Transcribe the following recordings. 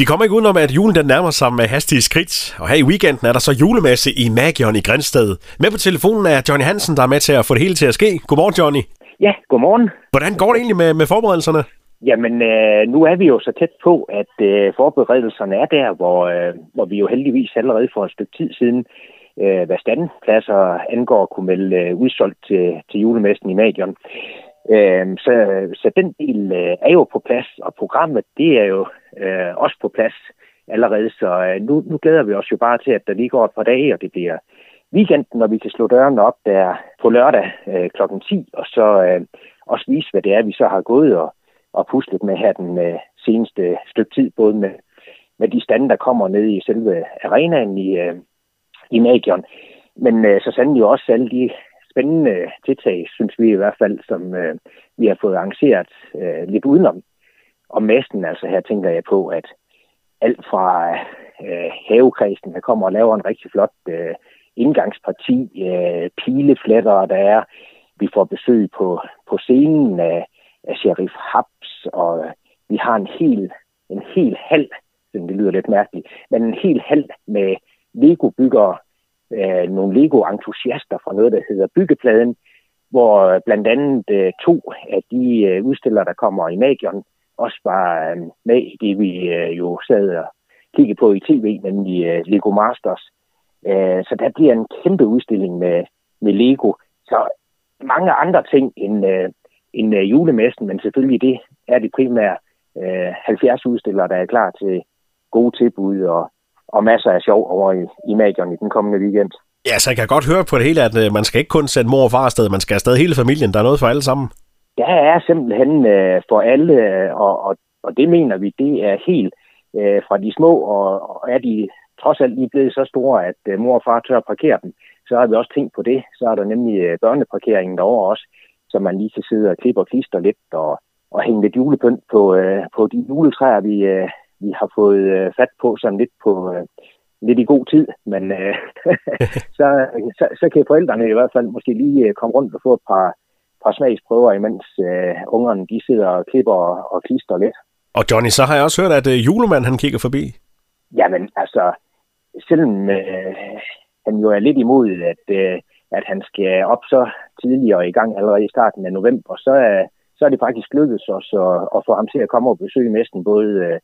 Vi kommer ikke udenom, at julen den nærmer sig med hastige skridt, og her i weekenden er der så julemasse i Magion i Grænsted. Med på telefonen er Johnny Hansen, der er med til at få det hele til at ske. Godmorgen, Johnny. Ja, godmorgen. Hvordan går det egentlig med, med forberedelserne? Jamen, øh, nu er vi jo så tæt på, at øh, forberedelserne er der, hvor, øh, hvor vi jo heldigvis allerede for et stykke tid siden, øh, hvad standpladser angår, kunne melde øh, udsolgt til, til julemessen i Magion. Øh, så, så den del øh, er jo på plads, og programmet det er jo øh, også på plads allerede. Så øh, nu, nu glæder vi os jo bare til, at der lige går et par dage, og det bliver weekenden, når vi kan slå dørene op der på lørdag øh, kl. 10, og så øh, også vise, hvad det er, vi så har gået og, og puslet med her den øh, seneste stykke tid, både med, med de stande, der kommer ned i selve arenaen i, øh, i Magion, men øh, så sandelig også alle de spændende tiltag, synes vi i hvert fald, som øh, vi har fået arrangeret øh, lidt udenom og messen. Altså her tænker jeg på, at alt fra øh, havekredsen, der kommer og laver en rigtig flot øh, indgangsparti, øh, pilefletter, der er. Vi får besøg på, på scenen af, af Sheriff Habs, og øh, vi har en hel, en hel halv, det lyder lidt mærkeligt, men en hel halv med Lego-byggere, øh, nogle Lego-entusiaster fra noget, der hedder Byggepladen, hvor øh, blandt andet øh, to af de øh, udstillere, der kommer i Magion, også var øh, med i det, vi øh, jo sad og kiggede på i tv, nemlig øh, Lego Masters. Øh, så der bliver en kæmpe udstilling med, med Lego. Så mange andre ting end, øh, end øh, julemessen, men selvfølgelig det er det primære øh, 70 udstillere, der er klar til gode tilbud og og masser af sjov over i, i Magion i den kommende weekend. Ja, så jeg kan godt høre på det hele, at øh, man skal ikke kun sætte mor og far afsted, man skal afsted hele familien. Der er noget for alle sammen. Der er simpelthen øh, for alle, øh, og, og, og det mener vi, det er helt øh, fra de små, og, og er de trods alt lige blevet så store, at øh, mor og far tør at parkere dem, så har vi også tænkt på det. Så er der nemlig øh, børneparkeringen derovre også, så man lige kan sidde og klippe og klister lidt og, og hænge lidt julepynt på, øh, på de juletræer, vi, øh, vi har fået øh, fat på sådan lidt på øh, lidt i god tid, men øh, så, så, så kan forældrene i hvert fald måske lige øh, komme rundt og få et par, par smagsprøver, imens øh, ungerne de sidder og klipper og, og klister lidt. Og Johnny, så har jeg også hørt, at øh, julemanden han kigger forbi. Jamen altså, selvom øh, han jo er lidt imod, at, øh, at han skal op så tidligere i gang allerede i starten af november, så, øh, så er det faktisk lykkedes os at, at få ham til at komme og besøge mesten både øh,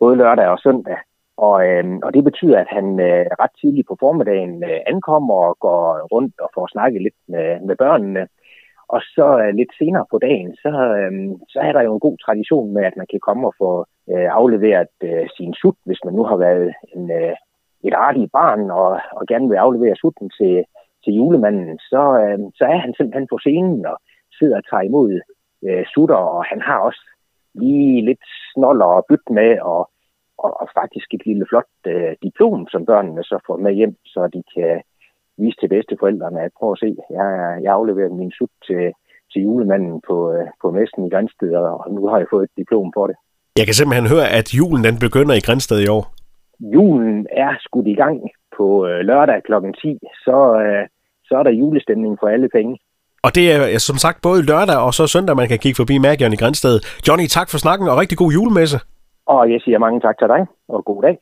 både lørdag og søndag. Og, øh, og det betyder, at han øh, ret tidligt på formiddagen øh, ankommer og går rundt og får snakket lidt med, med børnene. Og så øh, lidt senere på dagen, så, øh, så er der jo en god tradition med, at man kan komme og få øh, afleveret øh, sin sut, hvis man nu har været en, øh, et artigt barn og, og gerne vil aflevere sutten til, til julemanden. Så, øh, så er han simpelthen på scenen og sidder og tager imod øh, sutter, og han har også lige lidt snoller og bytte med, og, og, og faktisk et lille flot øh, diplom, som børnene så får med hjem, så de kan vise til bedsteforældrene, at prøv at se, jeg, jeg afleverede min sut til, til julemanden på, øh, på messen i Grænsted, og nu har jeg fået et diplom for det. Jeg kan simpelthen høre, at julen den begynder i Grænsted i år. Julen er skudt i gang på øh, lørdag kl. 10, så, øh, så er der julestemning for alle penge. Og det er som sagt både lørdag og så søndag, man kan kigge forbi Magion i Grænsted. Johnny, tak for snakken og rigtig god julemesse. Og jeg siger mange tak til dig, og god dag.